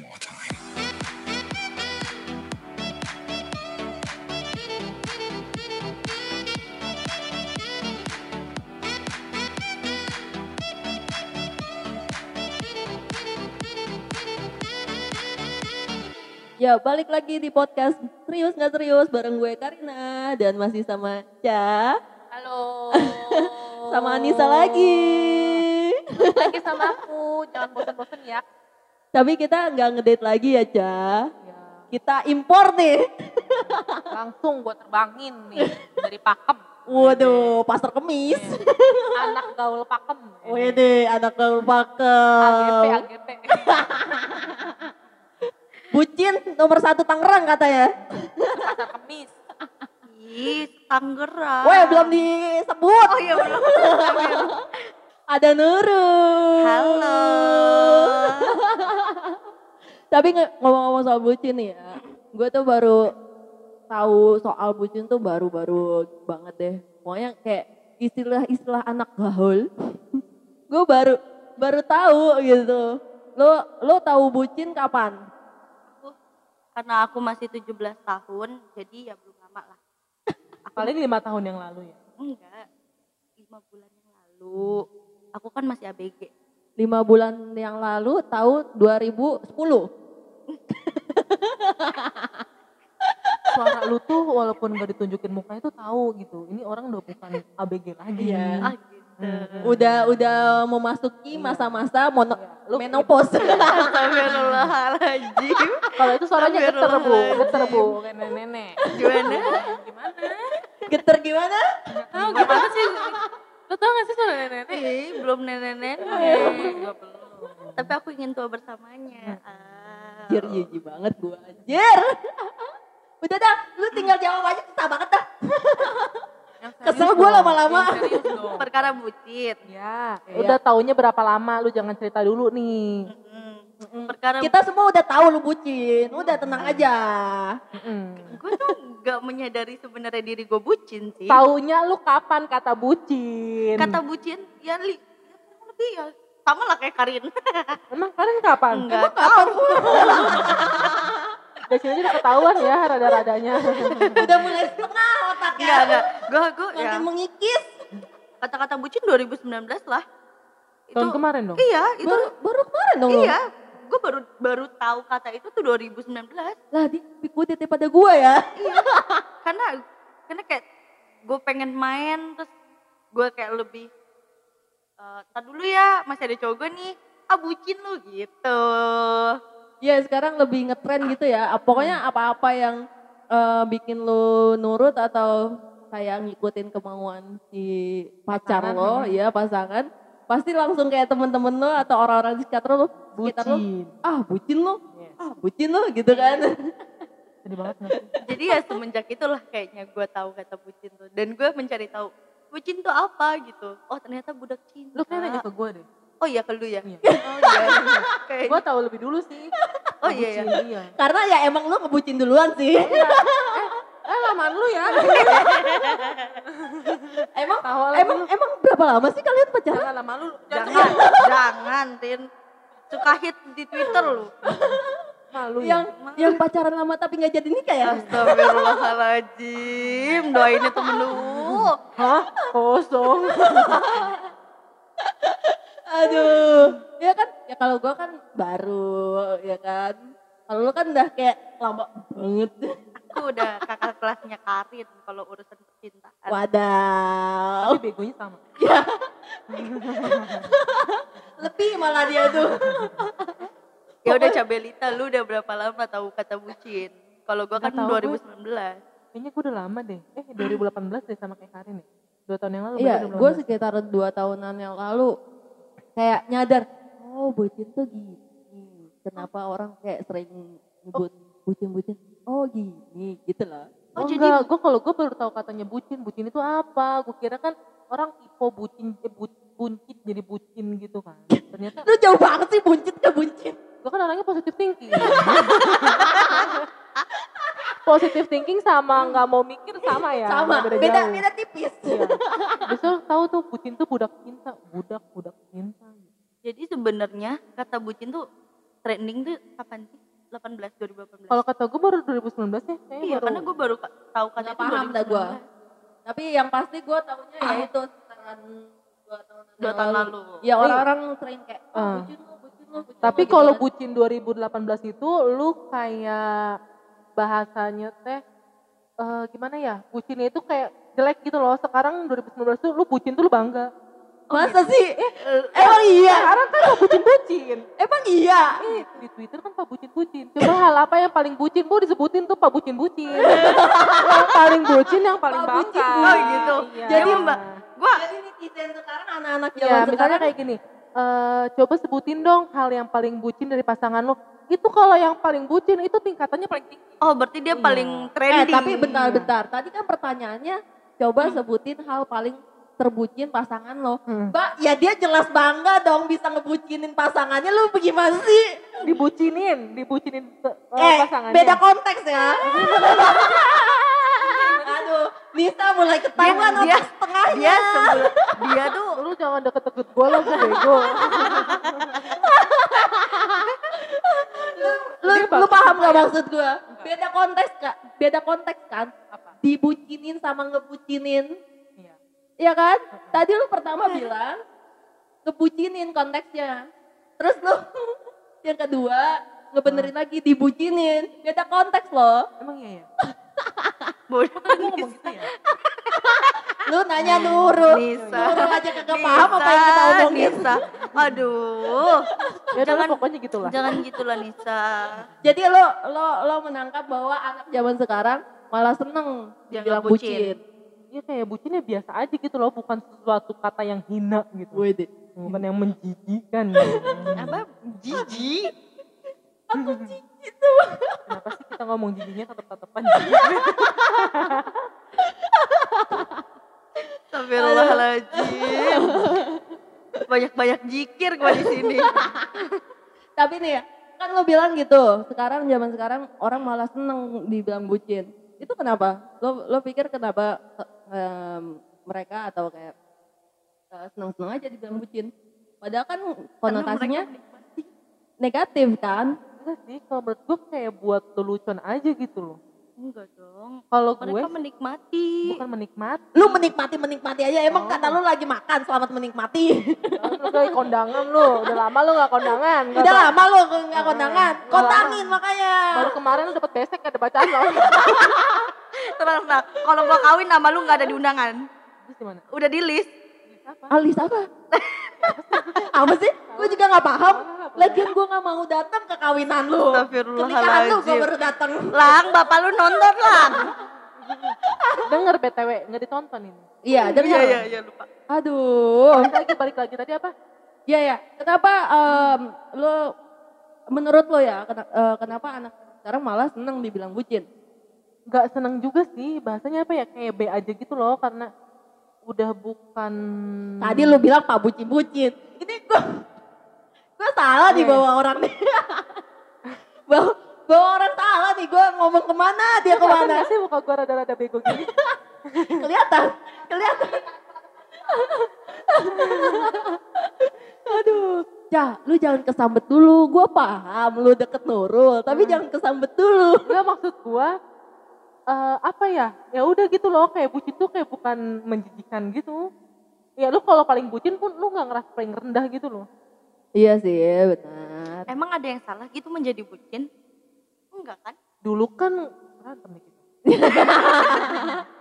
more time. Ya balik lagi di podcast serius nggak serius bareng gue Karina dan masih sama Ca, Halo. sama Anissa lagi. Lagi sama aku, jangan bosan-bosan ya. Tapi kita nggak ngedate lagi ya Ca. ya. Kita impor nih. Langsung gue terbangin nih dari Pakem. Waduh, pasar kemis. Anak gaul Pakem. Wede, anak gaul AGP, pakem. AGP. Bucin nomor satu Tangerang katanya. Pasar Kemis. Ih, Tangerang. Weh, belum disebut. Oh iya belum. Ada Nurul. Halo. Tapi ngomong-ngomong soal bucin nih ya, gue tuh baru tahu soal bucin tuh baru-baru banget deh. Pokoknya kayak istilah-istilah anak gaul, gue baru baru tahu gitu. Lo lo tahu bucin kapan? Karena aku masih 17 tahun, jadi ya belum lama lah. Paling lima tahun yang lalu ya. Enggak, lima bulan yang lalu. Aku kan masih ABG. Lima bulan yang lalu tahun 2010. suara lu tuh walaupun gak ditunjukin mukanya tuh tahu gitu ini orang udah bukan ABG lagi Iya. Ah gitu. Udah udah memasuki masa-masa mono, Lu- menopause. Astagfirullahaladzim. kalau itu suaranya geter bu geter bu nenek-nenek Gimana? Gimana? Geter gimana? Tahu gimana sih? Lo tau gak sih suara nenek? Ih, belum nenek-nenek. Belum. Tapi aku ingin tua bersamanya. Ah. Anjir, jijik banget gue anjir. Udah dah, lu tinggal jawab aja susah banget dah. Kesel gue lama-lama. Perkara bucin. ya Iya. udah taunya berapa lama lu jangan cerita dulu nih Mm-mm. Perkara Kita semua udah tahu lu bucin, udah tenang aja. Gue tuh gak menyadari sebenarnya diri gue bucin sih. taunya lu kapan kata bucin Kata bucin ya li, ya lebih ya sama lah kayak Karin. emang kalian kapan Enggak tahu. dari sini aja udah ketahuan ya rada-radanya Udah mulai setengah otaknya. Enggak enggak. Gue gue ya mengikis. kata-kata bucin 2019 lah. Itu tahun kemarin dong iya itu Baru, baru kemarin dong. iya. Gue baru baru tahu kata itu tuh 2019. Lah dia kudet daripada gue ya. Karena karena kayak gue pengen main terus gue kayak lebih eh tar dulu ya masih ada cowok gue nih ah bucin lu gitu Ya sekarang lebih ngetren gitu ya. Ah, Pokoknya apa-apa yang eh, bikin lu nurut atau kayak ngikutin kemauan si pacar Pasangan, lo, hmm. ya pasangan. Pasti langsung kayak temen-temen lo atau orang-orang di sekitar lo, sekitar lo, bucin. Ah bucin lo, Yes. ah bucin lo gitu kan. sedih banget gak sih. Jadi ya semenjak itulah kayaknya gue tahu kata bucin tuh. Dan gue mencari tahu bucin tuh apa? gitu. Oh ternyata budak cinta. Lu kayak nanya ke gue deh. Oh iya ke lu ya? Iya. oh iya Kayak- gue tahu lebih dulu sih. Oh iya ya Bucin, iya Karena ya emang lu ngebucin duluan sih. eh lamaan lu ya. Emang emang emang berapa lama sih kalian pacaran? jangan lama lu. Jangan. Jangan tin. Suka hit di twitter lu. Malu yang ya. Yang pacaran lama tapi nggak jadi nikah ya? Astagfirullahaladzim. Doain itu melu hah? Kosong. Aduh, ya kan? Ya kalau gua kan baru, ya kan? Kalau lu kan udah kayak lama banget. Kelasnya Karin kalau urusan percintaan Wadaw. tapi begonya sama Lebih malah dia tuh. ya udah Cabelita lu udah berapa lama tahu kata bucin kalau gua kan Nggak tahu gue. 2019 kayaknya gue udah lama deh eh 2018 deh sama kayak Karin ya dua tahun yang lalu Iya, gue 2018. sekitar dua tahunan yang lalu kayak nyadar, oh bucin tuh gini. Kenapa orang kayak sering nyebut bucin-bucin? Oh gini, gitu loh. Oh, Oh, jadi- enggak, gue kalau gue baru tahu katanya bucin, bucin itu apa? Gue kira kan orang tipe bucin, eh, bu- buncit jadi bucin gitu kan. Ternyata Lu jauh banget sih buncit ke buncit. gue kan orangnya positif thinking. positif thinking sama nggak mau mikir sama ya. Sama, beda, beda, beda tipis. Iya. Besok tahu tuh bucin tuh budak cinta, budak budak cinta. Jadi sebenarnya kata bucin tuh trending tuh kapan sih? 18 2018. Kalau kata gue baru 2019 ya. Kayaknya iya, baru. karena gue baru tahu kata Nggak itu paham dah gue. 2019. Tapi yang pasti gue tahunya ya itu sekitaran dua tahun Dua tahun lalu. Ya orang-orang sering kayak, oh, Ah. bucin lu, bucin lu, bucin Tapi lu," gitu kalau kan. bucin 2018 itu lu kayak bahasanya teh eh, gimana ya? Bucinnya itu kayak jelek gitu loh. Sekarang 2019 tuh lu bucin tuh lu bangga. Masa sih? Emang iya? Sekarang kan lu bucin-bucin. Emang iya? Eh, di Twitter kan Pak Bucin-Bucin. Coba hal apa yang paling bucin? Bu disebutin tuh Pak Bucin-Bucin. yang paling bucin yang paling Pak. Bucin-Bucin. Oh, gitu. Iya. Jadi, Mbak, Gua Jadi netizen sekarang anak-anak Ya, zaman misalnya sekarang kayak gini. eh coba sebutin dong hal yang paling bucin dari pasangan lu. Itu kalau yang paling bucin itu tingkatannya paling tinggi. oh berarti dia Iya. paling Eh trending. tapi bentar-bentar, tadi kan pertanyaannya coba sebutin hal paling terbucin pasangan lo. Hmm. Mbak, ya dia jelas bangga dong bisa ngebucinin pasangannya. Lu bagaimana sih? Dibucinin, dibucinin eh, eh, pasangannya. beda konteks ya. Aduh, Nisa mulai ketahuan Dia- dia- otak setengahnya. dia sebelum dia tuh Lu jangan deket-deket gue lo, gue bego. lu, lu bagus paham gak maksud gua? Beda konteks kak, beda konteks kan? Apa? Dibucinin sama ngebucinin, Iya. ya kan? Tadi lu pertama bilang ngebucinin konteksnya, terus lu yang kedua ngebenerin lagi dibucinin, beda konteks loh. Emang iya ya? bodoh ngomong gitu ya? Lu nanya nurut, Nisa. nurut aja kagak paham apa yang kita omongin. Nisa. Aduh. Ya udah Jangan- pokoknya gitulah. Jangan gitulah Nisa. Jadi lo lo lo menangkap bahwa anak zaman sekarang malah seneng Dianggap dibilang bucin. bucin. Iya kayak bucinnya biasa aja gitu loh, bukan sesuatu kata yang hina gitu. Wede. Bukan yang menjijikan. gitu. Apa? Jijik. Aku jijik tuh. Kenapa sih kita ngomong jijinya tetep-tetepan? Astagfirullahaladzim. Banyak-banyak jikir gua di sini. Tapi nih ya, kan lo bilang gitu. Sekarang zaman sekarang orang malah seneng dibilang bucin. Itu kenapa? Lo lo pikir kenapa em, mereka atau kayak eh, seneng-seneng aja dibilang bucin? Padahal kan konotasinya negatif kan? Enggak sih, kalau menurut gue kayak buat lelucon aja gitu loh. Enggak dong. Kalau gue Mereka menikmati. bukan menikmati. Lu menikmati menikmati aja. Emang Oh. kata lu lagi makan, selamat menikmati. Lu kayak kondangan lu, udah lama lu gak kondangan. Nggak Udah tau. lama lu nggak kondangan, Nggak kontangin makanya. Baru kemarin lu dapet besek ada bacaan lo. Tenang, tenang. Kalau gua kawin nama lu nggak ada di undangan. Terus gimana? Udah di list. Apa? Alis apa? apa sih? Gue juga gak paham. Lagian gue gak mau datang ke kawinan lu. Ke nikahan lu gue baru datang. Lang, bapak lu nonton lang. Denger BTW, nggak ditonton ini. Iya, dengar. Iya, iya, iya lupa. Aduh. Balik lagi, balik lagi tadi apa? Iya ya. Kenapa em, lo menurut lo ya kena- eh, kenapa anak sekarang malah seneng dibilang bucin? Gak seneng juga sih, bahasanya apa ya, kayak B aja gitu loh, karena udah bukan... Tadi lo bilang pak bucin-bucin. Ini gue gue salah nih Iya. bawa orang nih. bawa, bawa orang salah nih. Gue ngomong ke mana dia ke mana. sih muka gue rada-rada bego gini? kelihatan, kelihatan. Aduh, Cah, lu jangan kesambet dulu. Gue paham lu deket Nurul, tapi Hmm. jangan kesambet dulu. Enggak maksud gue, eh, apa ya, ya udah gitu loh, kayak bucin tuh kayak bukan menjijikan gitu. Ya lu kalau paling bucin pun lu gak ngerasa paling rendah gitu loh. Iya sih, benar. Emang ada yang salah gitu menjadi bucin? Enggak kan? Dulu kan berantem nih kita.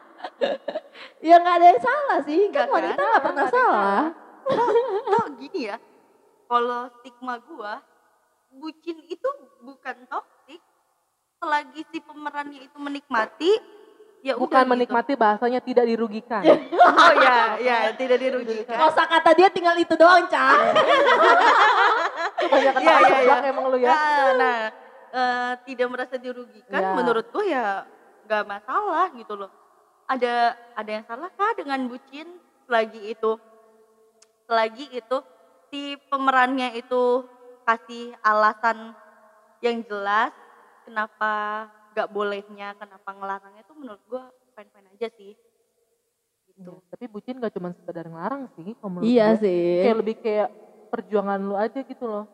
Ya nggak ada yang salah sih, kan Nggak kan? wanita nggak pernah Nggak yang salah. Oh gini ya. Kalau stigma gua, bucin itu bukan toksik. Selagi si pemerannya itu menikmati, ya udah Bukan gitu. menikmati bahasanya tidak dirugikan. Oh ya, ya tidak dirugikan. Kosa kata dia tinggal itu doang, Cah. Kebanyakan Iya, iya, tebak iya. emang lu ya. Nah, nah, eh, tidak merasa dirugikan, Ya. menurut ya nggak masalah gitu loh. Ada ada yang salah kah dengan bucin selagi itu selagi itu si pemerannya itu kasih alasan yang jelas kenapa nggak bolehnya, kenapa ngelarangnya itu menurut gua fine fine aja sih. Gitu. Iya, Tapi bucin gak cuma sekedar ngelarang sih. kalau menurut Iya gue. sih. Kayak lebih kayak perjuangan lu aja gitu loh.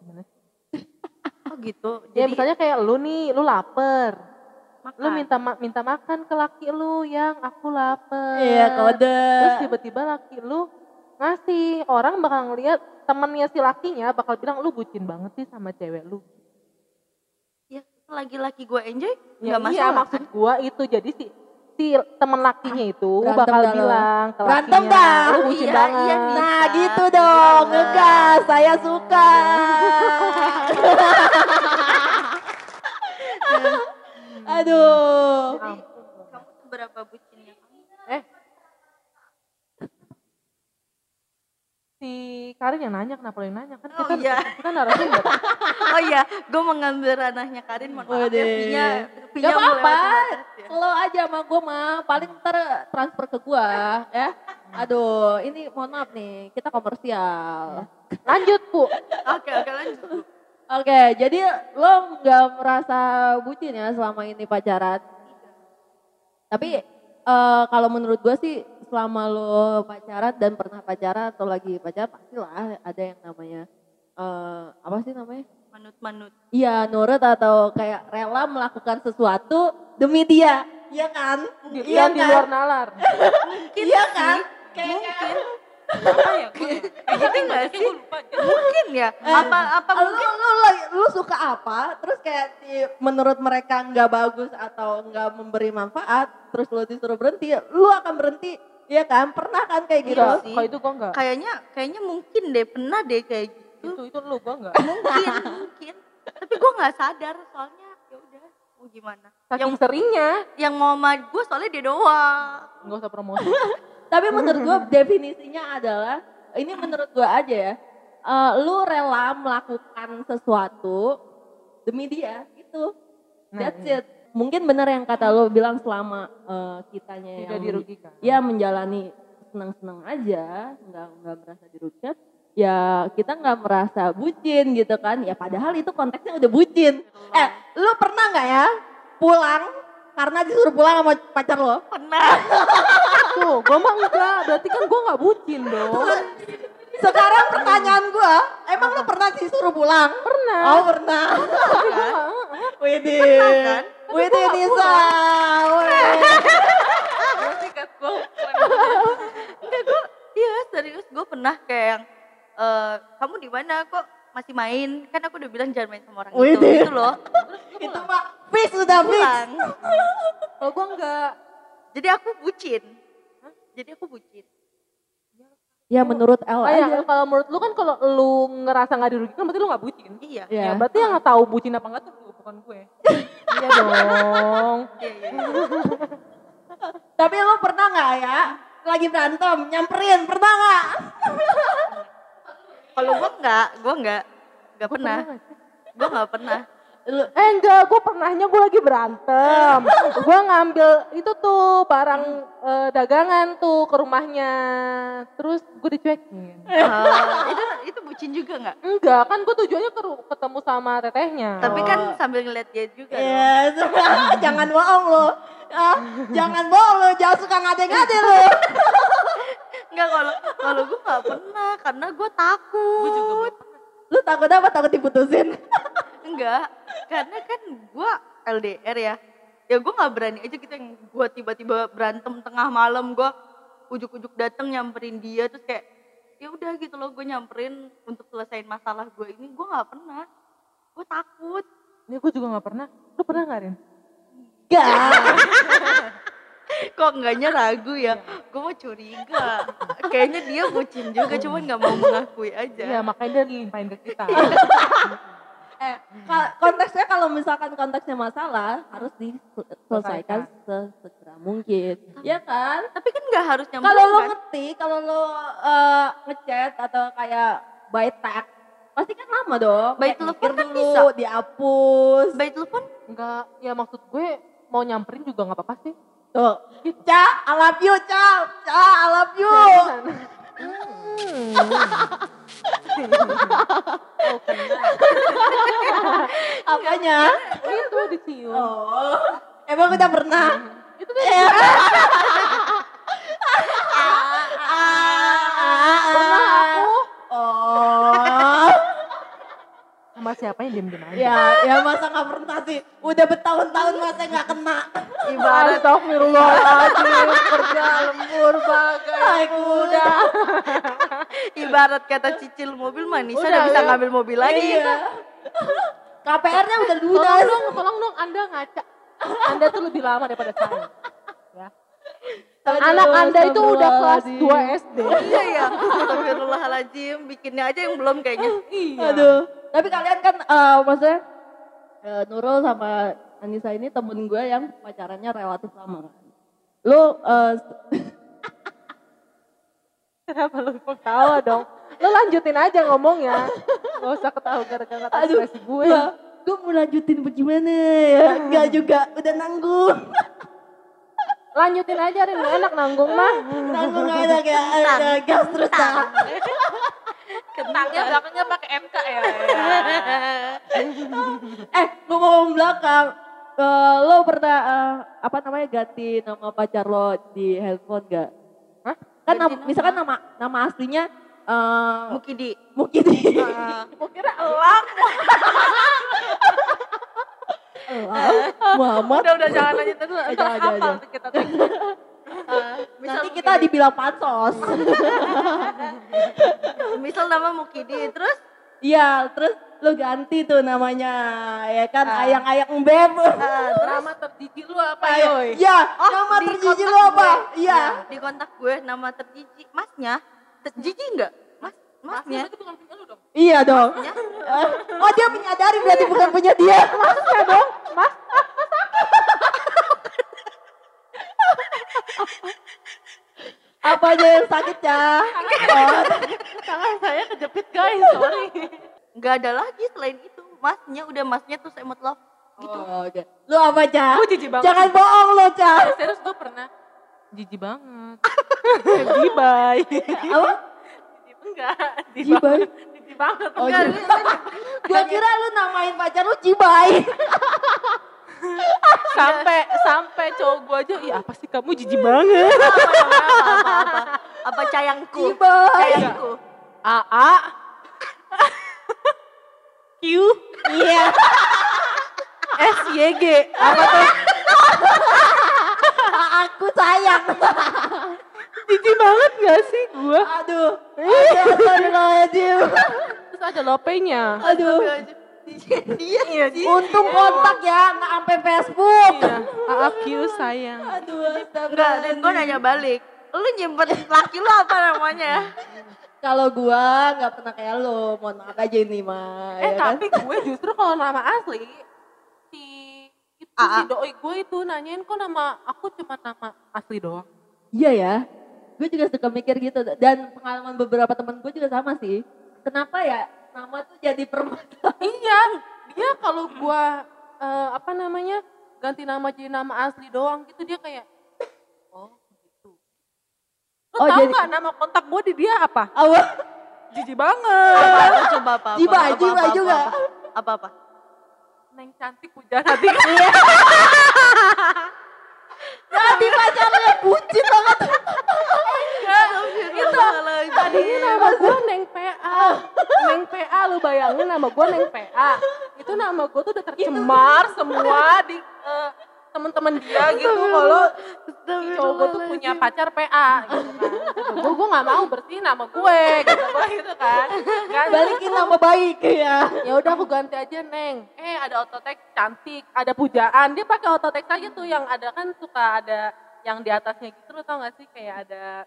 Gimana sih? gitu. Ya Jadi misalnya kayak lu nih, lu lapar. makan. Lu minta ma- minta makan ke laki lu yang aku lapar. Iya kode. Terus tiba-tiba laki lu ngasih, orang bakal ngeliat temennya si lakinya bakal bilang lu bucin banget sih sama cewek lu. Ya lagi-lagi gue enjoy Ya, nggak iya masalah. maksud gua itu jadi si si temen lakinya itu Berantem bakal dah lo. bilang ke Berantem lakinya, dah. lu bucin Iya, banget. iya, Nah gitu dong, Bisa. ngegas, saya suka. Aduh. Jadi, kamu tuh berapa bucinnya kamu? Eh. Si Karin yang nanya, kenapa lo yang nanya? Kan Oh, kita, iya. kita narasumber. Oh iya, gue mengambil ranahnya Karin, mohon maaf ya. Pinya, Pinya Gak mau batas ya. slow aja sama gue mah, paling ntar transfer ke gue ya. Aduh, ini mohon maaf nih, kita komersial. Lanjut, Bu. Oke, oke lanjut. Bu. Oke, jadi lo nggak merasa bucin ya selama ini pacaran? Tapi eh, kalau menurut gue sih selama lo pacaran dan pernah pacaran atau lagi pacaran pastilah ada yang namanya eh, apa sih namanya? Manut-manut. Iya nurut atau kayak rela melakukan sesuatu demi dia, iya kan? Di, Iya yang di kan? luar nalar. Iya kan? Kayak Mungkin. Apa ya? Gue Gitu nggak sih? lupa. Mungkin ya. Eh, Apa apa lu, mungkin? lu, lu, lu suka apa terus kayak di- menurut mereka nggak bagus atau nggak memberi manfaat terus lu disuruh berhenti lu akan berhenti Iya kan pernah kan kayak gitu Iya Enggak, sih. kalau itu gua enggak. Kayaknya kayaknya mungkin deh pernah deh kayak gitu. Itu itu lu gua enggak. Mungkin mungkin. Tapi gue nggak sadar soalnya ya udah mau gimana. Saking Yang seringnya yang mau sama gue soalnya dia doang. enggak usah promosi. tapi menurut gua definisinya adalah ini menurut gua aja ya eh, lu rela melakukan sesuatu demi dia itu Nah, that's it mungkin benar yang kata lo bilang selama eh, kitanya Tidak yang dirugikan. ya menjalani senang-senang aja, nggak nggak merasa dirugikan, ya kita nggak merasa bucin gitu kan? Ya padahal itu konteksnya udah bucin. Eh, lu pernah nggak ya pulang karena disuruh pulang sama pacar lo? Pernah. Tuh, gua mah enggak. Berarti kan gua enggak bucin dong. Sekarang pertanyaan gua, emang lu pernah disuruh pulang? Pernah. Oh pernah. Widih. kan? Widih Nisa. Gue. Enggak gue, iya serius gue pernah kayak yang eh, kamu di mana kok masih main? Kan aku udah bilang jangan main sama orang Wih, itu, deh. gitu loh. Itu mah fix udah fix. Pulang. Kalau gua enggak. Jadi aku bucin. Jadi aku bucin. Ya menurut El Oh aja. ya, kalau menurut lu kan kalau lu ngerasa nggak dirugikan berarti lu nggak bucin. Iya. Iya. Ya, berarti yang tahu bucin apa enggak tuh bukan gue. Iya dong. Iya, iya. Tapi lo pernah nggak ya lagi berantem nyamperin pernah nggak? Kalau gue enggak, gue enggak. Enggak pernah. nggak sih? Gue enggak pernah. Eh enggak, gue pernahnya gue lagi berantem. gue ngambil itu tuh barang eh, dagangan tuh ke rumahnya. Terus gue dicuekin. Eh, itu itu bucin juga enggak? Enggak, kan gue tujuannya ke ketemu sama tetehnya. Tapi kan sambil ngeliat dia juga dong. Yes. jangan bohong lo. Ah, jangan bohong lo, jangan suka ngade-ngade lo. Enggak kalau kalau gue enggak pernah karena gue takut. Gue juga. Lu takut apa? Takut diputusin? Enggak, karena kan gue LDR ya. Ya gue nggak berani aja gitu yang gue tiba-tiba berantem tengah malam gue ujuk-ujuk dateng nyamperin dia terus kayak ya udah gitu loh gue nyamperin untuk selesaiin masalah gue ini gue nggak pernah gue takut Ini gue juga gak pernah. Lu pernah gak Rin? Gak. kok enggaknya ragu ya gue mau curiga kayaknya dia bucin juga cuman nggak mau mengakui aja Iya, makanya dia limpahin ke kita. Eh, ka- konteksnya kalau misalkan konteksnya masalah harus diselesaikan sesegera mungkin. Ya kan? tapi kan nggak harus nyamperin Kalau lo kan ngerti, kalau lo eh, ngechat atau kayak by text, pasti kan lama dong. By telepon kan dulu, bisa. dihapus. by telepon Enggak, ya maksud gue mau nyamperin juga gak apa-apa sih. Tuh, Ca, I love you, Ca. Ca, I love you. Oke. Apanya? Itu dicium. Oh, emang udah pernah? Itu tuh Siapa ya main diem-diem aja. Ya, ya masa nggak pernah sih. Udah bertahun-tahun masa nggak kena. Ibarat Astagfirullahaladzim, kerja lembur bagai Ay, kuda. ibarat kata cicil mobil Manisa Udah, udah bisa ya. ngambil mobil lagi. Iya. KPR-nya udah Tolong lunas. dong, tolong dong Anda ngaca. Anda tuh lebih lama daripada saya. Ya. Aduh, Anak Anda itu udah kelas astagfirullahaladzim. 2 SD. Iya ya. Astagfirullahaladzim, bikinnya aja yang belum kayaknya. Iya. Aduh. Tapi kalian kan eh, maksudnya eh, Nurul sama Anissa ini temen gue yang pacarannya relatif lama kan. Lu eh, Kenapa lu ketawa dong? Lu lanjutin aja ngomongnya. Gak usah ketawa gara-gara kata ekspresi gue. gua, gua mau lanjutin bagaimana ya? Enggak juga, udah nanggung. Lanjutin aja Rin, gak enak nanggung mah. Nanggung gak enak ya, ada gas terus. Kentangnya belakangnya pakai MK ya. Eh, ngomong belakang, eh, lo pernah eh, apa namanya ganti nama pacar lo di handphone gak? Hah? Kan Ganti nam- nama? misalkan nama nama aslinya eh Mukidi. Mukidi. Gue kira elang. Muhammad. Udah udah jangan lanjut dulu. Eh, hafal kita teks. Misal Nanti kita dibilang pansos. misal nama Mukidi terus Iya, terus lo ganti tuh namanya, ya kan Ah. ayang-ayang beb. ah, terus Nama terjijik lu apa Iya, yoy? Iya, Oh, nama terjijik lo apa? Iya. di kontak gue nama terjijik masnya terjijik enggak mas masnya Masnya itu bukan punya lu dong. Iya dong. Eh, Oh dia menyadari berarti bukan punya dia. Ya dong, mas. Apa aja yang sakit ya? Oh, Tangan saya kejepit guys, sorry. nggak ada lagi selain itu masnya udah masnya tuh semut love gitu Oh, oke. Lu apa Ca? Gue jijik banget. Jangan bohong lo Ca. Serius gue pernah jijik banget. Jibay. Apa? Jijik enggak. Jibay? Jijik banget. Oh, enggak. Gua kira lu namain pacar lu Cibai. sampai sampai cowok gue aja, iya apa sih kamu jijik banget. apa apa apa apa apa cayangku Cibai. cayangku AA Q Iya. S Y G apa tuh? Aku sayang. Jijik banget gak sih gue? Aduh. Aduh, astagfirullahaladzim. Terus ada lopenya. Aduh. Dia Iya, Untung kontak ya, nggak sampai Facebook. Iya, sayang. Aduh, enggak dan gue nanya balik lu nyimpen laki lu apa namanya Kalau gua nggak pernah kayak lo, mohon maaf aja ini mah. Eh ya kan? tapi gue justru kalau nama asli si itu AA. si doi gue itu nanyain kok nama aku cuma nama asli doang. Iya ya, gue juga suka mikir gitu. Dan pengalaman beberapa teman gue juga sama sih. Kenapa ya nama tuh jadi permasalahan? iya, dia kalau gue eh, apa namanya ganti nama jadi nama asli doang gitu dia kayak oh gitu. Lo Oh, tau jadi- gak nama kontak gue di dia apa? Apa? Jijik banget. apa coba apa apa Jiba, apa, jiba apa, juga. apa, apa apa Neng cantik puja hati. Jadi pacarnya bucin banget. itu tadinya nama gue Neng PA. Neng PA lu bayangin nama gue Neng PA. Itu nama gue tuh udah tercemar semua di eh, teman-teman dia gitu kalau si cowok gue tuh punya pacar PA gitu kan. Gue gue nggak mau bersihin nama gue gitu gitu kan. Ganti. Balikin nama baik ya. Ya udah aku ganti aja Neng. Eh ada autotext cantik, ada pujaan. Dia pakai autotext aja tuh yang ada kan suka ada yang di atasnya gitu tau gak sih kayak ada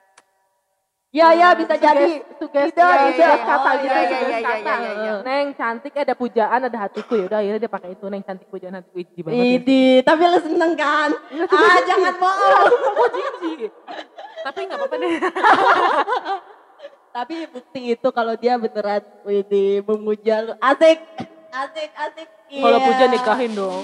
Ya ya bisa jadi. sugesti Tidak, ya, tidak. kata Oh, gitu iya, iya, sugesti iya, iya, kata. iya, iya. Neng cantik ada pujaan ada hatiku ya udah akhirnya dia pakai itu Neng cantik pujaan hatiku jijik banget ya. Idi, tapi lu seneng kan? Ah jangan bohong. Gue jijik. Tapi nggak apa-apa deh. Tapi bukti itu kalau dia beneran Widih memuja lu. Asik. Asik, asik. Kalau Iya. puja nikahin dong.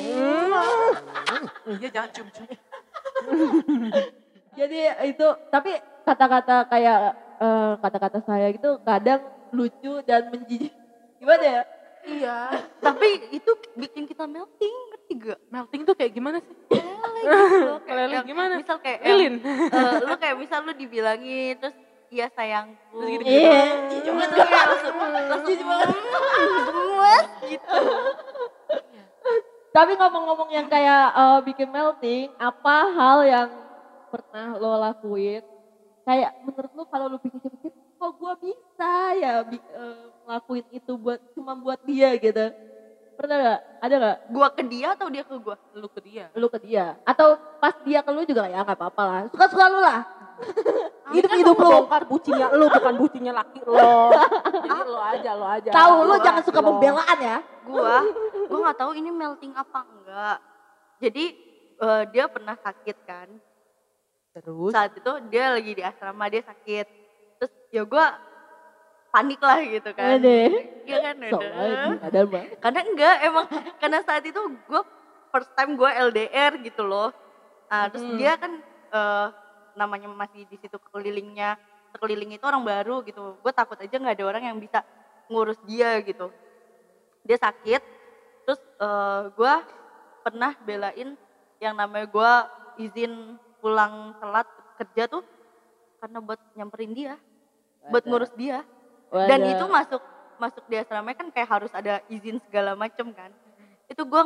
Iya jangan cium-cium. Jadi itu tapi kata-kata kayak eh, kata-kata saya gitu kadang lucu dan menjijik. Gimana ya? Iya. tapi itu bikin kita melting ngerti gak Melting tuh kayak gimana sih? Meleleh gitu gimana? misal kayak yang, Lilin. eh, lu kayak misal lu dibilangin terus iya sayangku Terus gitu. Iya, jijik banget kayak langsung gitu Tapi ngomong-ngomong yang kayak eh, bikin melting, apa hal yang pernah lo lakuin? Kayak menurut lo kalau lo pikir-pikir, kok gua bisa ya bi- eh, ngelakuin itu buat cuma buat dia gitu? Pernah gak? Ada gak? gua ke dia atau dia ke gua Lu ke dia. Lu ke dia? Atau pas dia ke lu juga ya nggak apa-apa lah. Suka-suka lu lah. hidup Kan hidup lu. bongkar bucinnya lu bukan bucinnya laki lo. Jadi lo aja, lo aja. Tahu lu Gua- jangan suka lo. pembelaan ya. gua gua nggak tahu ini melting apa enggak jadi eh, dia pernah sakit kan Terus. Saat itu dia lagi di asrama dia sakit. Terus ya gua panik lah gitu kan. Ada. iya kan Soalnya ada ada mah. karena enggak emang karena saat itu gue first time gue LDR gitu loh. Nah, terus Hmm. dia kan eh, namanya masih di situ kelilingnya sekeliling itu orang baru gitu. Gue takut aja nggak ada orang yang bisa ngurus dia gitu. Dia sakit terus eh, gue pernah belain yang namanya gue izin pulang telat kerja tuh karena buat nyamperin dia buat Ada. ngurus dia dan Wadah. itu masuk masuk di asrama kan kayak harus ada izin segala macem kan itu gue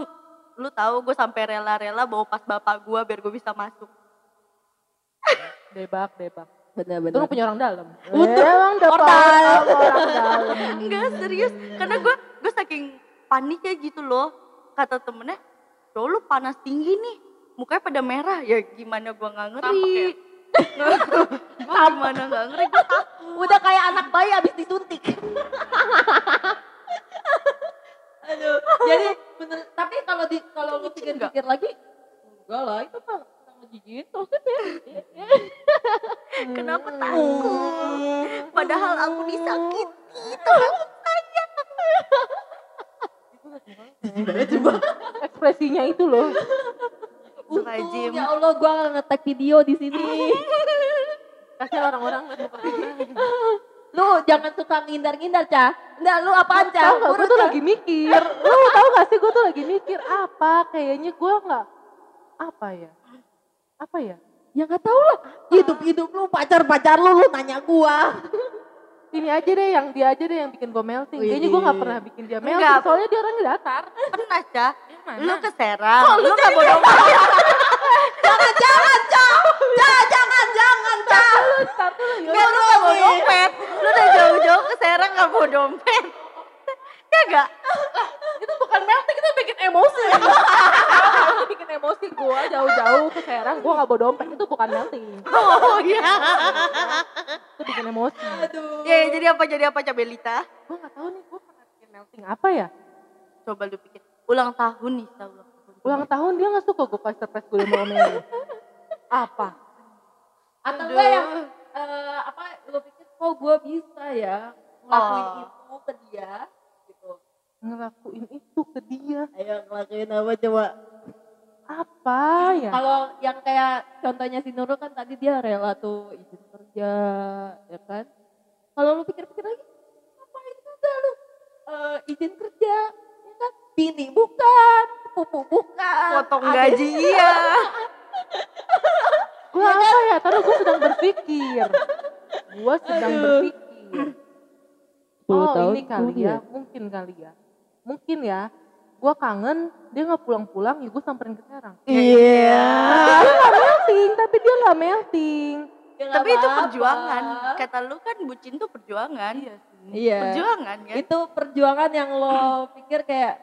lu tahu gue sampai rela-rela bawa pas bapak gue biar gue bisa masuk debak, debak. Itu bener-bener. lu punya orang dalam. Untuk portal. orang dalam. enggak serius karena gue gue saking paniknya gitu loh kata temennya "Bro, lu panas tinggi nih mukanya pada merah ya gimana gue nggak ngeri gue gimana nggak ngeri gue Udah kayak anak bayi abis disuntik. Aduh, jadi bener. Tapi kalau di kalau lu pikir-pikir lagi, enggak lah itu kan terus ya. kenapa takut padahal aku disakiti tolong Ekspresinya itu loh. Untung ya Allah gua nggak ngetek video di sini. Kasihan orang-orang lu jangan suka ngindar-ngindar, Cah. Enggak, lu apaan, Cah? Gak, gue tuh lagi mikir. Lu tahu gak sih gue tuh lagi mikir apa? Kayaknya gue nggak apa ya? Apa ya? Ya nggak tahu lah. Hidup-hidup lu, pacar-pacar lu, lu nanya gua. Ini aja deh yang dia aja deh yang bikin gue melting. Kayaknya gue gak pernah bikin dia melting. Enggak. Soalnya dia orangnya datar. pernah mana? lu ke Serang lu nggak bodoh jangan, jangan, Cah. Cah, jangan, jangan, Cah. Enggak, lu gak bawa dompet. Lu udah jauh-jauh ke Serang gak bawa dompet. Ya gak? itu bukan melting, itu bikin emosi. itu bikin emosi gue jauh-jauh ke Serang. Gue gak bawa dompet. Itu bukan melting. Oh iya. Itu bikin emosi. Aduh. Ya, ya, jadi apa, jadi apa Cabelita? Gue gak tahu nih gue pernah bikin melting apa ya? Coba lu pikir. Ulang tahun nih, ulang tahun. Ulang tahun dia gak suka gue kasih surprise gue mau. Apa? Atau enggak yang eh, apa lu pikir kok gua bisa ya ngelakuin Oh. itu ke dia. Ngelakuin itu ke dia. Ayo ngelakuin apa coba? Apa ya? Kalau yang kayak contohnya si Nurul kan tadi dia rela tuh izin kerja, ya kan? Kalau lu pikir-pikir lagi, ngapain juga lu eh, izin kerja, ya kan? Bini bukan, pupu bukan, Potong gaji iya. Gue apa ya? Taruh gue sedang berpikir. Gue sedang Aduh. berpikir. 10 Oh tahun ini kali ya, mungkin kali ya. Mungkin ya. Gue kangen, dia nggak pulang-pulang, ya gue samperin ke Serang. Iya. Dia nggak melting, tapi dia nggak melting. Ya Tapi itu apa-apa. perjuangan. Kata lu kan bucin tuh perjuangan. Iya sih. Iya. Perjuangan kan? Itu perjuangan yang lo pikir kayak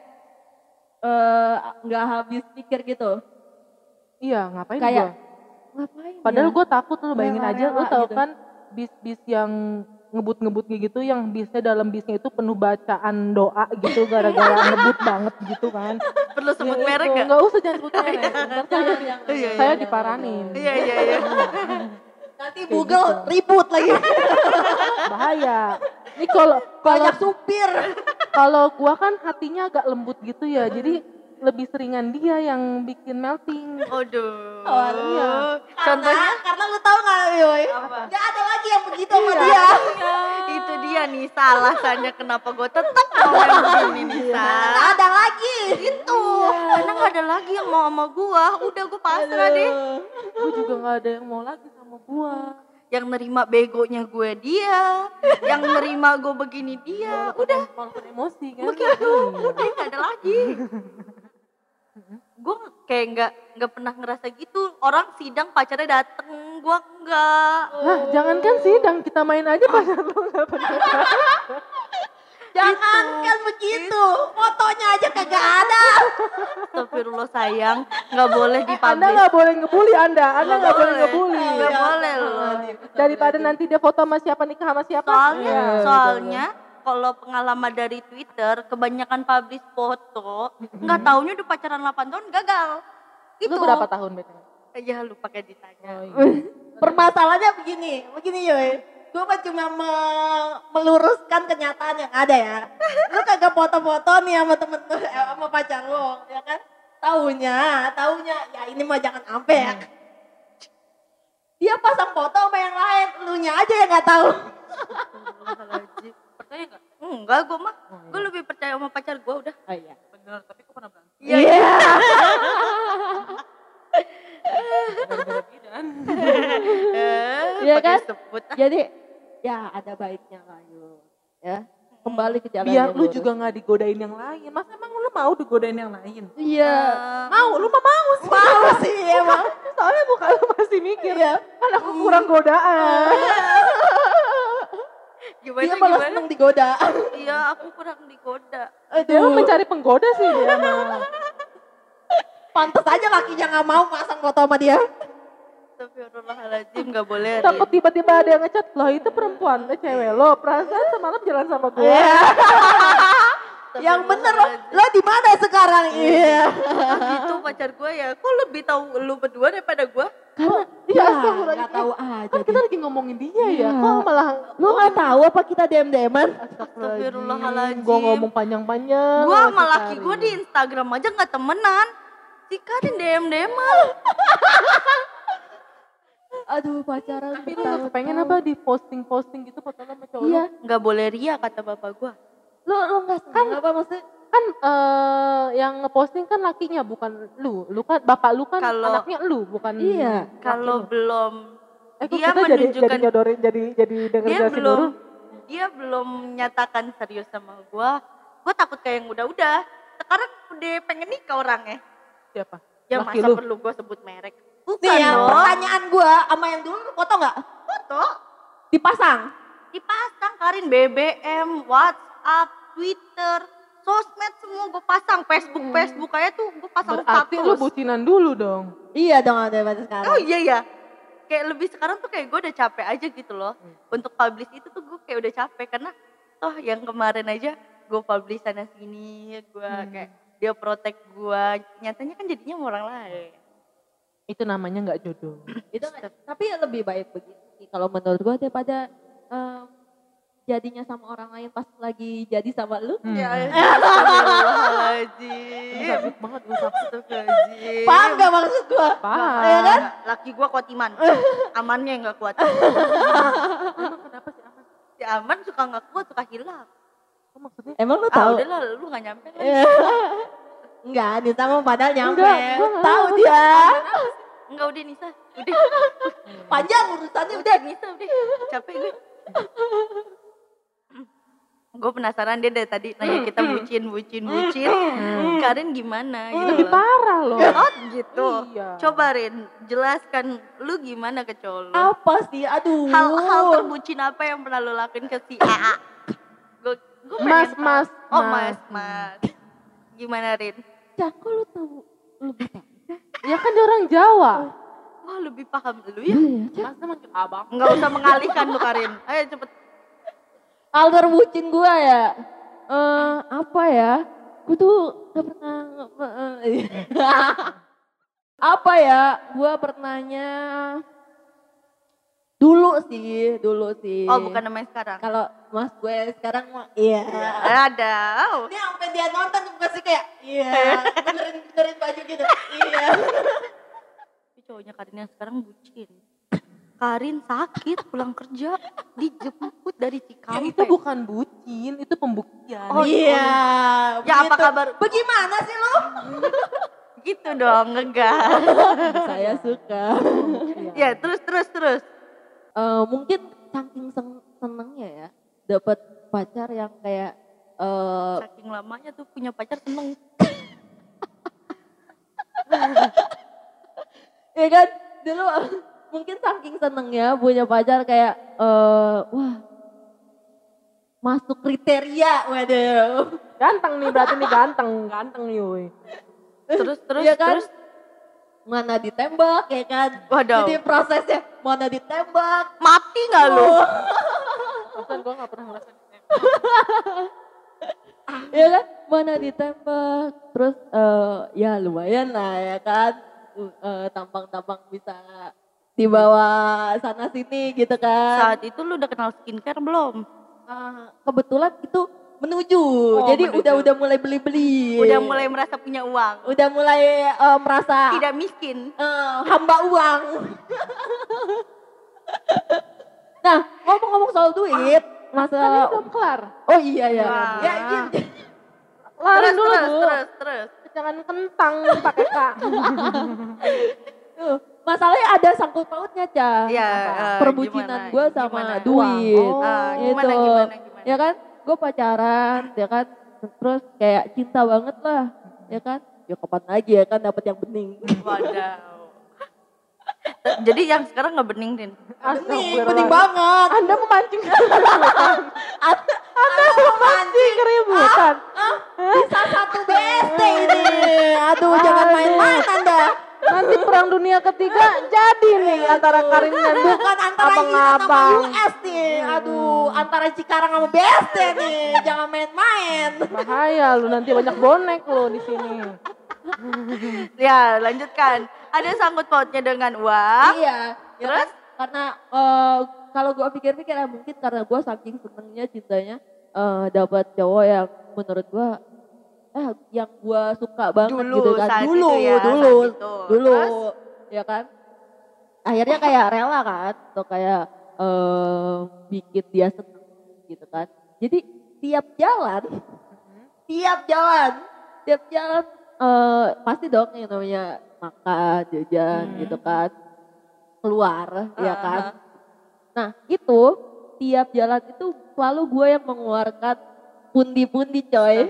eh, nggak habis pikir gitu. Iya, ngapain Kayak, gue? Ngapain? Padahal ya? gue takut lu bayangin aja, lu Rela-rela tau gitu. kan bis-bis yang ngebut-ngebut gitu yang bisnya dalam bisnya itu penuh bacaan doa gitu gara-gara ngebut banget gitu kan. Perlu sebut Yang merek gak? Nggak usah jangan sebut merek. Ntar saya, Jangan, di- jangan, Iya, iya. saya jangan, diparanin. Iya, iya, iya. Nanti Kayak Google gitu. ribut lagi. Bahaya. Ini kalau kalau Banyak supir. kalau gua kan hatinya agak lembut gitu ya. Jadi lebih seringan dia yang bikin melting. Aduh. Oh, iya. Contohnya Karena, karena lu tau gak Yoy? Apa? Gak yang begitu sama Iya. dia. itu dia nih alasannya kenapa gue tetap mau yang begini nih Sa. Gak ada lagi. Itu karena gak ada lagi yang mau sama gua. Udah gue pasrah deh. Aduh. Gue juga nggak ada yang mau lagi sama gua. yang nerima begonya gue dia, yang nerima gue begini dia, udah Walaupun emosi kan. begitu, Iya. udah nggak ada lagi. gue kayak nggak nggak pernah ngerasa gitu. Orang sidang pacarnya dateng, gue enggak. Lah, jangankan sidang kita main aja pacar lu nggak pernah. Jangankan begitu, fotonya aja kagak ada. Astagfirullah sayang, nggak boleh Anda dipublish. nggak boleh ngebully Anda, Anda nggak boleh ngebully. Nggak boleh loh. Daripada nanti dia foto sama siapa nikah sama siapa. Soalnya, Iya, soalnya kalau pengalaman dari Twitter, kebanyakan publish foto, nggak taunya udah pacaran 8 tahun gagal. Itu. Lu berapa tahun BTW? Ya lu pakai ditanya. Oh, iya. Permasalahannya begini, begini Yoy. Gue cuma me- meluruskan kenyataan yang ada ya. Lu kagak foto-foto nih sama temen lu, eh, sama pacar lu, ya kan? Taunya, taunya, ya ini mah jangan ampe ya. Dia pasang foto sama yang lain, lu nya aja yang nggak tahu. Enggak, gue mah. Gue lebih percaya sama pacar gue udah. Oh iya. Bener, tapi kok pernah berantem? Iya. Gara-gara bidan. Eh, Iya pakai kan? sebut. ah. Jadi ya ada baiknya lah yuk. Ya, kembali ke jalan Biar yang lu lurus. juga nggak digodain yang lain. Mas emang lu mau digodain yang lain? Iya. Mau, lu mah mau sih. Mau sih emang. Soalnya muka lu masih mikir. Iya. Kan aku kurang godaan. Gimana, Dia malah gimana? seneng digoda. Iya, aku kurang digoda. Dia mah Aduh, mencari penggoda sih dia pantes aja lakinya nggak mau pasang foto sama dia. Astagfirullahaladzim, gak boleh. Takut tiba-tiba ada yang ngechat, loh itu perempuan, eh cewek lo, perasaan semalam jalan sama gue. Iya. Yang bener lo, lo di mana sekarang? Iya. Gitu pacar gue ya. Kok lebih tahu lu berdua daripada gue? Karena Iya, ya, nggak tahu aja. Kan kita lagi ngomongin dia ya, Iya. kok malah Lo nggak tahu apa kita dem deman? Astagfirullahaladzim. gue ngomong panjang-panjang. Gue sama laki gue di Instagram aja gak temenan. Si Karin DM DM Aduh pacaran. Tapi lu gak kepengen apa di posting-posting gitu foto sama cowok lu? Iya. Gak boleh ria kata bapak gue. Lo lo nggak kan apa maksudnya? Yang ngeposting kan lakinya bukan lu. Lu kan bapak lu kan Kalau- anaknya lu bukan Iya. Kalau belum Eh, dia kita jadi jadi menunjukkan nyodorin jadi jadi denger dia belum Nurul? dia belum menyatakan serius sama gue. Gue takut kayak yang udah-udah. Sekarang udah pengen nikah orangnya. Siapa? Ya Laki masa lu? perlu gue sebut merek? Bukan Nih ya, dong. pertanyaan gua sama yang dulu lo foto nggak? Foto Dipasang. dipasang Karin BBM, WhatsApp, Twitter, sosmed semua gue pasang. Facebook, Facebook aja tuh gue pasang Berarti lu status. bucinan dulu dong. Iya dong ada pada sekarang. Oh iya ya. Kayak lebih sekarang tuh kayak gue udah capek aja gitu loh. Untuk publish itu tuh gue kayak udah capek karena toh yang kemarin aja gue publish sana sini, gue kayak dia protek gue. Nyatanya kan jadinya sama orang lain. Itu namanya nggak jodoh. itu nggak- tapi lebih baik begitu sih kalau menurut gua daripada em, jadinya sama orang lain pas lagi jadi sama lu Hmm. Ya, astagfirullahaladzim. Sakit banget gue sakit. Astagfirullahaladzim. paham gak maksud gua Paham. Iya kan? Laki gue kuat iman. Amannya yang gak kuat. Emang kenapa sih Aman? Si aman suka gak kuat, suka hilaf. Kok maksudnya? emang lu Ah tahu udah lah, lu gak nyampe kan. Enggak Nisa mah padahal nyampe Enggak, tahu dia Enggak udah Nisa, udah. panjang urusannya Udah Nisa, udah. Capek gue. Gue penasaran dia dari tadi nanya kita bucin, bucin, bucin. Karin gimana gitu Lebih parah loh. Oh gitu. Iya. Coba Rin, jelaskan lu gimana ke cowok lu. apa sih aduh Hal-hal terbucin apa yang pernah lu lakuin ke si AA? Gue gue Mas, mas, Oh mas. mas, mas. Gimana Rin? Cak, kok lu tahu lebih Ya kan dia orang Jawa. Wah lebih paham lu ya. Iya. Mas manggil abang. Nggak usah mengalihkan lu Karin. Ayo cepet. Hal terbucin gua ya? Eh apa ya? Gua tuh gak pernah eh, apa ya? Gua pernahnya dulu sih dulu sih. Oh bukan namanya sekarang. kalau mas gue sekarang mah iya. Ada. Oh, ini sampai dia nonton juga sih kayak iya benerin benerin baju gitu. Iya. Tapi cowoknya Karin yang sekarang bucin. Karin sakit pulang kerja dijemput dari Ya, Cikampek. itu bukan bucin, itu pembuktian. Oh, iya Ya, apa begitu. kabar? bagaimana sih lu Gitu dong, ngegas. saya suka ya terus terus terus. eh, mungkin saking sen- senengnya ya dapat pacar yang kayak eh Saking lamanya tuh punya pacar seneng. ya kan dulu mungkin saking senengnya punya pacar kayak eh wah masuk kriteria waduh. Ganteng nih berarti nih ganteng, ganteng nih woi. Terus terus Iya kan? terus? Mana ditembak ya kan? Waduh. jadi prosesnya mana ditembak? Mati nggak lu? Perasaan gue gak pernah ngerasain ya kan? Mana ditembak? Terus eh, ya lumayan lah ya kan? Eh, tampang-tampang bisa dibawa sana sini gitu kan Saat itu lu udah kenal skincare belum? Ah, kebetulan itu menuju Oh, jadi menuju. udah udah mulai beli Udah mulai merasa punya uang. udah mulai eh, merasa Tidak miskin. eh, hamba uang nah ngomong-ngomong soal duit Tadi masa belum kelar. oh iya ya Wah. ya iya. Larin terus, dulu terus, dulu. terus, terus. Jangan kentang pakai K. Masalahnya ada sangkut pautnya cah Iya, Apa? eh, perbucinan gimana, gue sama gimana? duit Oh. Ah, Gitu. gimana, gimana, gimana? ya kan gue pacaran ya kan terus kayak cinta banget lah ya kan ya kapan lagi ya kan dapat yang bening. Jadi yang sekarang nggak bening, Din? bening bening banget Anda memancing Anda memancing keributan. bisa satu BST ini aduh jangan main-main anda Nanti perang dunia ketiga jadi nih antara Karin dan bukan antara Iran sama. US nih aduh antara Cikarang sama BST nih jangan main-main Bahaya lu nanti banyak bonek lu di sini. Ya, lanjutkan. Ada sangkut pautnya dengan uang. iya ya kan? Terus? karena eh, kalau gue pikir-pikir ya mungkin karena gue saking senengnya cintanya eh, dapat cowok yang menurut gue eh yang gue suka banget Dulu, gitu kan saat dulu itu ya, dulu saat itu. dulu Terus? ya kan akhirnya kayak rela kan atau kayak eh, bikin dia seneng gitu kan jadi tiap jalan tiap jalan tiap jalan eh, pasti dong yang namanya makan jajan Hmm. gitu kan keluar ya Ah, kan ah. nah itu tiap jalan itu selalu gue yang mengeluarkan pundi-pundi coy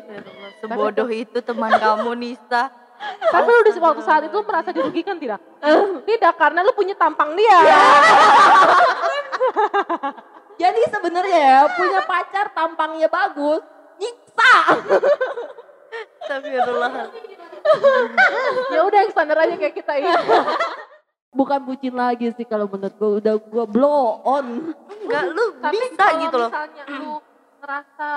Sebodoh itu teman kamu, Nisa. Tapi lu di waktu saat itu merasa dirugikan tidak? Tidak, karena lu punya tampang dia. jadi sebenarnya ya punya pacar tampangnya bagus nyiksa Astagfirullah. ya udah yang standar aja kayak kita ini. bukan bucin lagi sih kalau menurut gue udah gue blow on Enggak, lu Tapi bisa gitu loh. misalnya lu ngerasa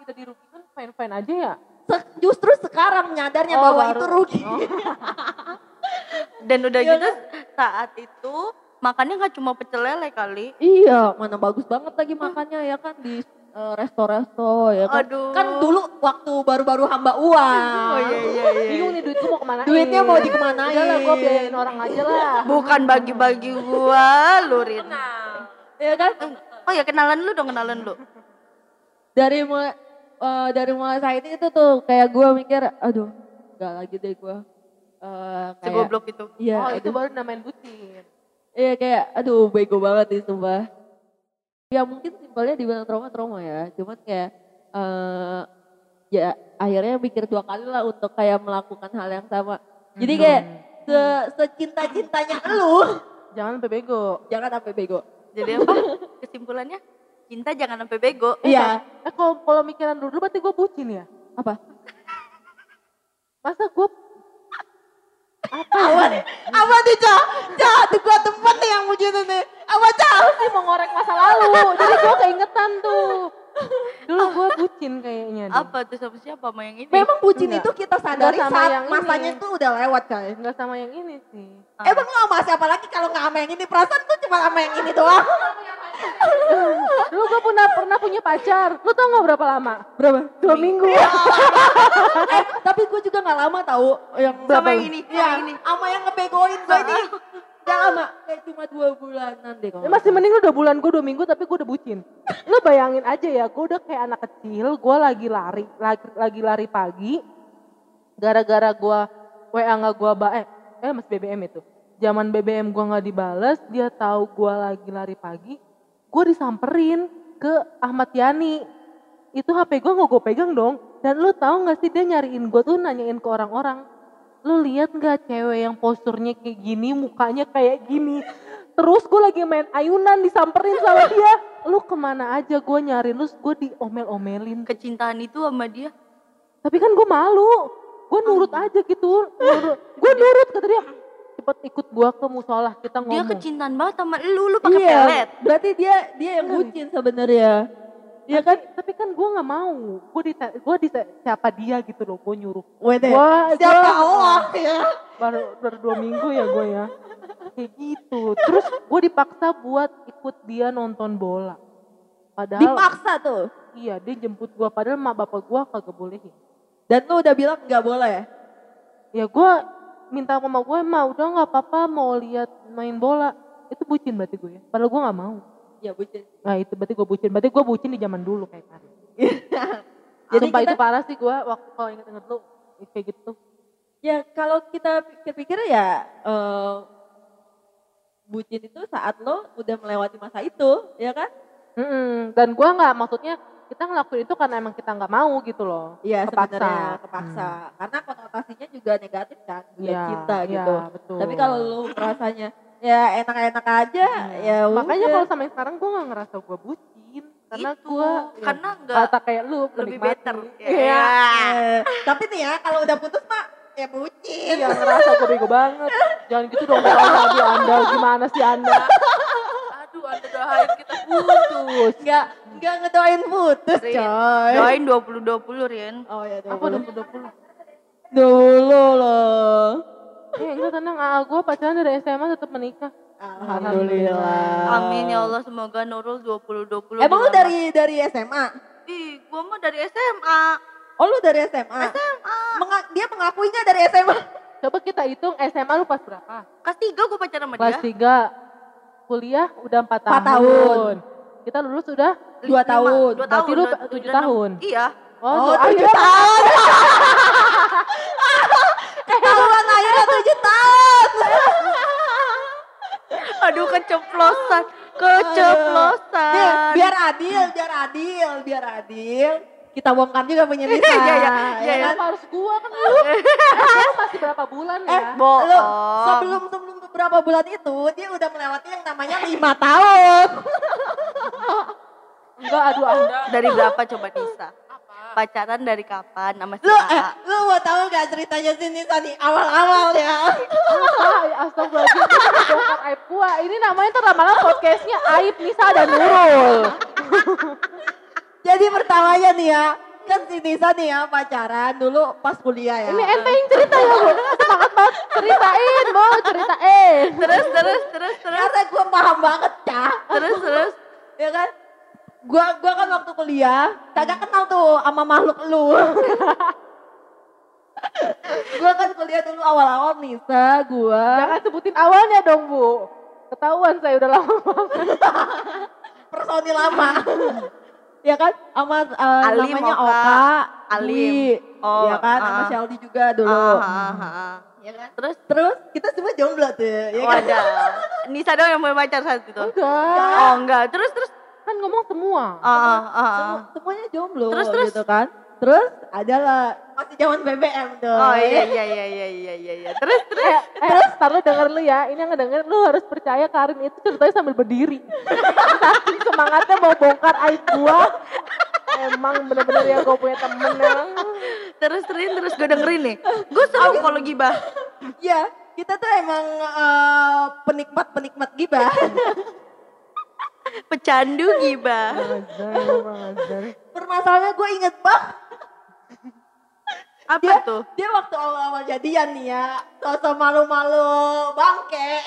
tidak dirugikan, fine-fine aja ya. Se- justru sekarang nyadarnya Oh, bahwa baru. itu rugi Oh. Dan udah Iya gitu saat itu makannya nggak cuma pecel lele kali. iya mana bagus banget lagi makannya ya kan di eh, resto-resto ya kan Aduh. kan dulu waktu baru-baru hamba uang Oh iya iya iya. Bingung nih duit gua mau ke mana? duitnya mau dikemanain Udah lah, gua biayain orang aja lah. Bukan bagi-bagi gua, Lurin. ya kan Oh ya kenalan lu dong, kenalan lu. Dari mulai eh, dari mulai saat itu tuh kayak gue mikir aduh gak lagi deh gue Si kayak goblok itu. iya oh itu aduh. baru namain bucin. iya kayak aduh bego banget sih sumpah ya mungkin simpelnya dibilang trauma trauma ya cuman kayak eh ya akhirnya mikir dua kali lah untuk kayak melakukan hal yang sama jadi kayak se secinta cintanya lu Jangan sampai bego. jangan sampai bego Jadi apa? Kesimpulannya cinta jangan sampai bego. iya Eh kalau kalau mikiran dulu berarti gue bucin ya? apa Masa gue apa apa ya? nih apa nih cah cah di gua tempat nih yang bucin ini apa cah sih mau ngorek masa lalu, jadi gue keingetan tuh. Dulu gue bucin kayaknya. deh. Apa tuh sama siapa? Sama yang ini? Memang bucin Enggak. itu kita sadari Enggak sama saat yang ini. masanya itu udah lewat coy. Enggak sama yang ini sih. Ah. Emang lu sama siapa lagi kalau nggak sama yang ini? Perasaan tuh cuma sama yang ini doang. Dulu gue pernah pernah punya pacar. Lu tau gak berapa lama? Berapa? Dua minggu. eh, tapi gue juga nggak lama tahu yang Sama berapa? yang ini, Iya, yang ini. sama yang ngebegoin gue ini. Gak lama, kayak cuma dua bulanan deh kalau. Ya, masih mending lu dua bulan, gue dua minggu tapi gue udah bucin. Lu bayangin aja ya, gue udah kayak anak kecil, gue lagi lari, lagi, lagi lari pagi. Gara-gara gue WA nggak gue ba eh, eh mas BBM itu. zaman BBM gua nggak dibales, dia tahu gua lagi lari pagi, gua disamperin ke Ahmad Yani. Itu HP gua nggak gue pegang dong. Dan lu tahu nggak sih dia nyariin gua tuh nanyain ke orang-orang. Lu lihat nggak cewek yang posturnya kayak gini, mukanya kayak gini. Terus gue lagi main ayunan disamperin sama dia. Lu ke mana aja gue nyariin, lu gue diomel-omelin. Kecintaan itu sama dia. Tapi kan gue malu. Gue nurut aja gitu. Nurut. Gue nurut kata dia. Cepet ikut gue ke musola kita Dia ngomong. kecintaan banget sama lu, lu pakai Iya, pelet. berarti dia dia yang bucin sebenarnya. Iya kan? Tapi kan gue nggak mau. Gue di gue di siapa dia gitu loh. Gue nyuruh. Wede. Wah, Siapa gua- Allah ya? Baru, baru dua minggu ya gue ya. Kayak gitu. Terus gue dipaksa buat ikut dia nonton bola. Padahal Dipaksa tuh. iya dia jemput gue. Padahal mak bapak gue kagak bolehin. Dan lu udah bilang nggak boleh. Ya gue minta sama gue, ma udah nggak apa-apa mau lihat main bola. Itu bucin berarti gue ya. Padahal gue nggak mau. Ya bucin. Nah itu berarti gue bucin. Berarti gue bucin di zaman dulu kayak Karin. Jadi Sumpah kita- itu parah sih gue waktu kalau inget-inget lu kayak gitu. Ya kalau kita pikir-pikir ya eh, bucin itu saat lo udah melewati masa itu, ya kan? Mm-mm. Dan gue nggak maksudnya kita ngelakuin itu karena emang kita nggak mau gitu loh. Iya sebenarnya kepaksa. Karena konotasinya juga negatif kan, buat Iya, cinta iya, gitu. betul. Tapi kalau lu merasanya ya enak-enak aja, ya Makanya kalau sama yang sekarang gue nggak ngerasa gue bucin. Karena Itu, gue karena nggak kata kayak lu lebih menikmati. better. Iya. Eh, tapi nih ya kalau udah putus mah ya bucin. Iya ngerasa gue bego banget. Jangan gitu dong kalau lagi anda gimana sih anda? Aduh, anda doain kita putus. Enggak enggak ngedoain putus, Rin, coy. Doain 2020 Rin. Oh ya Apa udah udah puluh? Dulu loh. Eh enggak tenang, AA gue pacaran dari SMA tetap menikah. Alhamdulillah. Amin ya Allah semoga Nurul 2020. Emang lu dari dari SMA? Ih, gua mah dari SMA. Oh lu dari SMA? SMA. Menga- dia mengakuinya dari SMA. Coba kita hitung SMA lu pas berapa? Kelas 3 gua pacaran sama Kelas dia. 3. Kuliah udah 4 tahun. Empat tahun. Kita lulus udah Dua tahun. Dua Berarti tahun. lu udah enam- tahun. Iya. Oh, tujuh ayo. tahun. Akhirnya tujuh tahun. Aduh keceplosan. Keceplosan. Nih, biar adil, biar adil, biar adil. Kita bongkar juga punya Nisa. Iya, iya, iya, ya iya. kan? Kenapa harus gua kan lu? Lu masih berapa bulan Eh, ya? Bohong. lu sebelum sebelum beberapa bulan itu dia udah melewati yang namanya lima tahun. Enggak, aduh anda. Dari berapa coba Nisa? Pacaran dari kapan sama si Lu eh, AA? lu mau tahu gak ceritanya si Nisa nih awal-awal ya? Ah, ya astagfirullahaladzim, bongkar aib gua. Ini namanya tuh lama-lama podcastnya Aib Nisa dan Nurul. Jadi pertamanya nih ya, kan si Nisa nih ya pacaran dulu pas kuliah ya. Ini ente yang cerita ya bu, semangat banget. Ceritain, mau ceritain. Terus terus terus terus Karena gue paham banget ya. terus terus. Ya kan? Gua gua kan waktu kuliah kagak kenal tuh sama makhluk lu. gua kan kuliah dulu awal-awal Nisa, gua Jangan sebutin awalnya dong bu. Ketahuan saya udah lama banget. personil lama. ya kan? Sama Alim, namanya Oka. Oka, Alim. Dwi. Oh, ya kan? Sama ah. Juga dulu. Ah, ah, ah. Ya kan? Terus terus kita semua jomblo tuh, ya kan? Wadah. Nisa dong yang punya pacar saat itu. Enggak. Oh enggak. Terus terus. Kan ngomong semua. Ah, ah, ah. Semua- semuanya jomblo Terus, terus? gitu kan. Terus adalah masih zaman BBM tuh. Oh iya iya iya iya iya iya. iya. Terus terus. Eh, eh, ntar lu denger lu ya, ini yang ngedenger lu harus percaya Karin itu ceritanya sambil berdiri. Saking semangatnya mau bongkar aib gua. Emang bener-bener ya gue punya temen yang Terus terus terus gue dengerin nih. Gue seru kalau gibah. Iya, kita tuh emang eh, penikmat-penikmat gibah. Pecandu gibah. Permasalahannya gue inget banget. Apa Dia, tuh? dia waktu awal-awal jadian nih ya, sosok malu-malu bangke.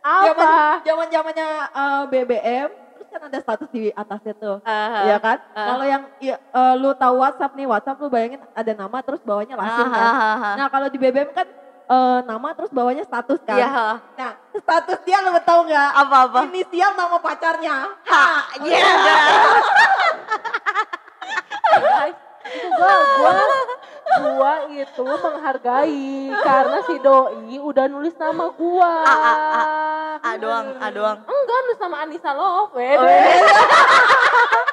apa? Zaman zamannya BBM, terus kan ada status di atasnya tuh. Ah, Iya kan? ah. Kalau yang eh, lu tahu WhatsApp nih, WhatsApp lu bayangin ada nama terus bawahnya langsung Ah, kan. ah, ah, ah. Nah kalau di BBM kan eh, nama terus bawahnya status kan. Iya. Nah status dia lu tahu nggak? Apa-apa? Inisial nama pacarnya. Ha, iya. Guys, itu gua, gua, gua itu menghargai karena si doi udah nulis nama gua. A, A, A. A doang, A doang. Enggak, nulis nama Anissa Love. Oh, iya.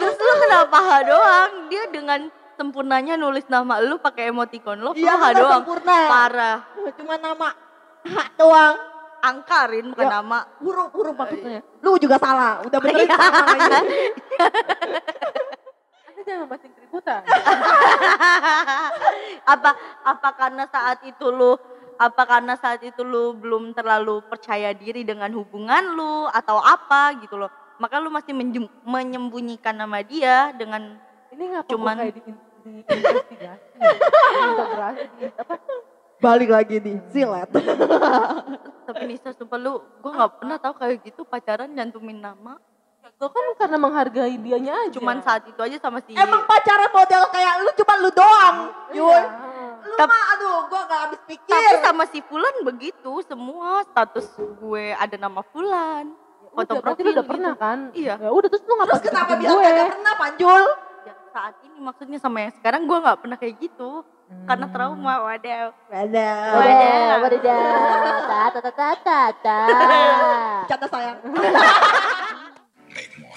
Terus lu kenapa ha doang? Dia dengan sempurnanya nulis nama lu pakai emoticon lo, Iya, lu ha bukan doang. sempurna. Parah. Cuma nama hak doang. Angkarin bukan Ya. nama. Huruf-huruf maksudnya. Lu juga salah. Udah benerin sama lagi. Anda jangan mancing keributan. apa apa karena saat itu lu apa karena saat itu lu belum terlalu percaya diri dengan hubungan lu atau apa gitu loh maka lu masih menjem- menyembunyikan nama dia dengan Ini ngapa Cuman- gua kayak di, di investigasi? Di integrasi, di apa? Balik lagi nih. Silet. tapi Nisa sumpah lu gue nggak pernah tahu kayak gitu pacaran nyantumin nama Itu kan karena menghargai dianya aja. cuman saat itu aja sama si Emang pacaran model kayak lu cuma lu doang. Yul. Iya. Lu Tap- mah aduh gua gak habis pikir. tapi sama si Fulan begitu semua status gue ada nama Fulan foto Udah, berarti profil lu udah gitu. pernah kan? Iya. Ya udah terus lu ngapa Terus kenapa bilang gue? kagak pernah Panjul? Saat ini maksudnya sama yang sekarang gue nggak pernah kayak gitu karena Hmm. trauma waduh Wadah. Wadah. Wadah. Ta ta ta ta ta ta. Canda sayang.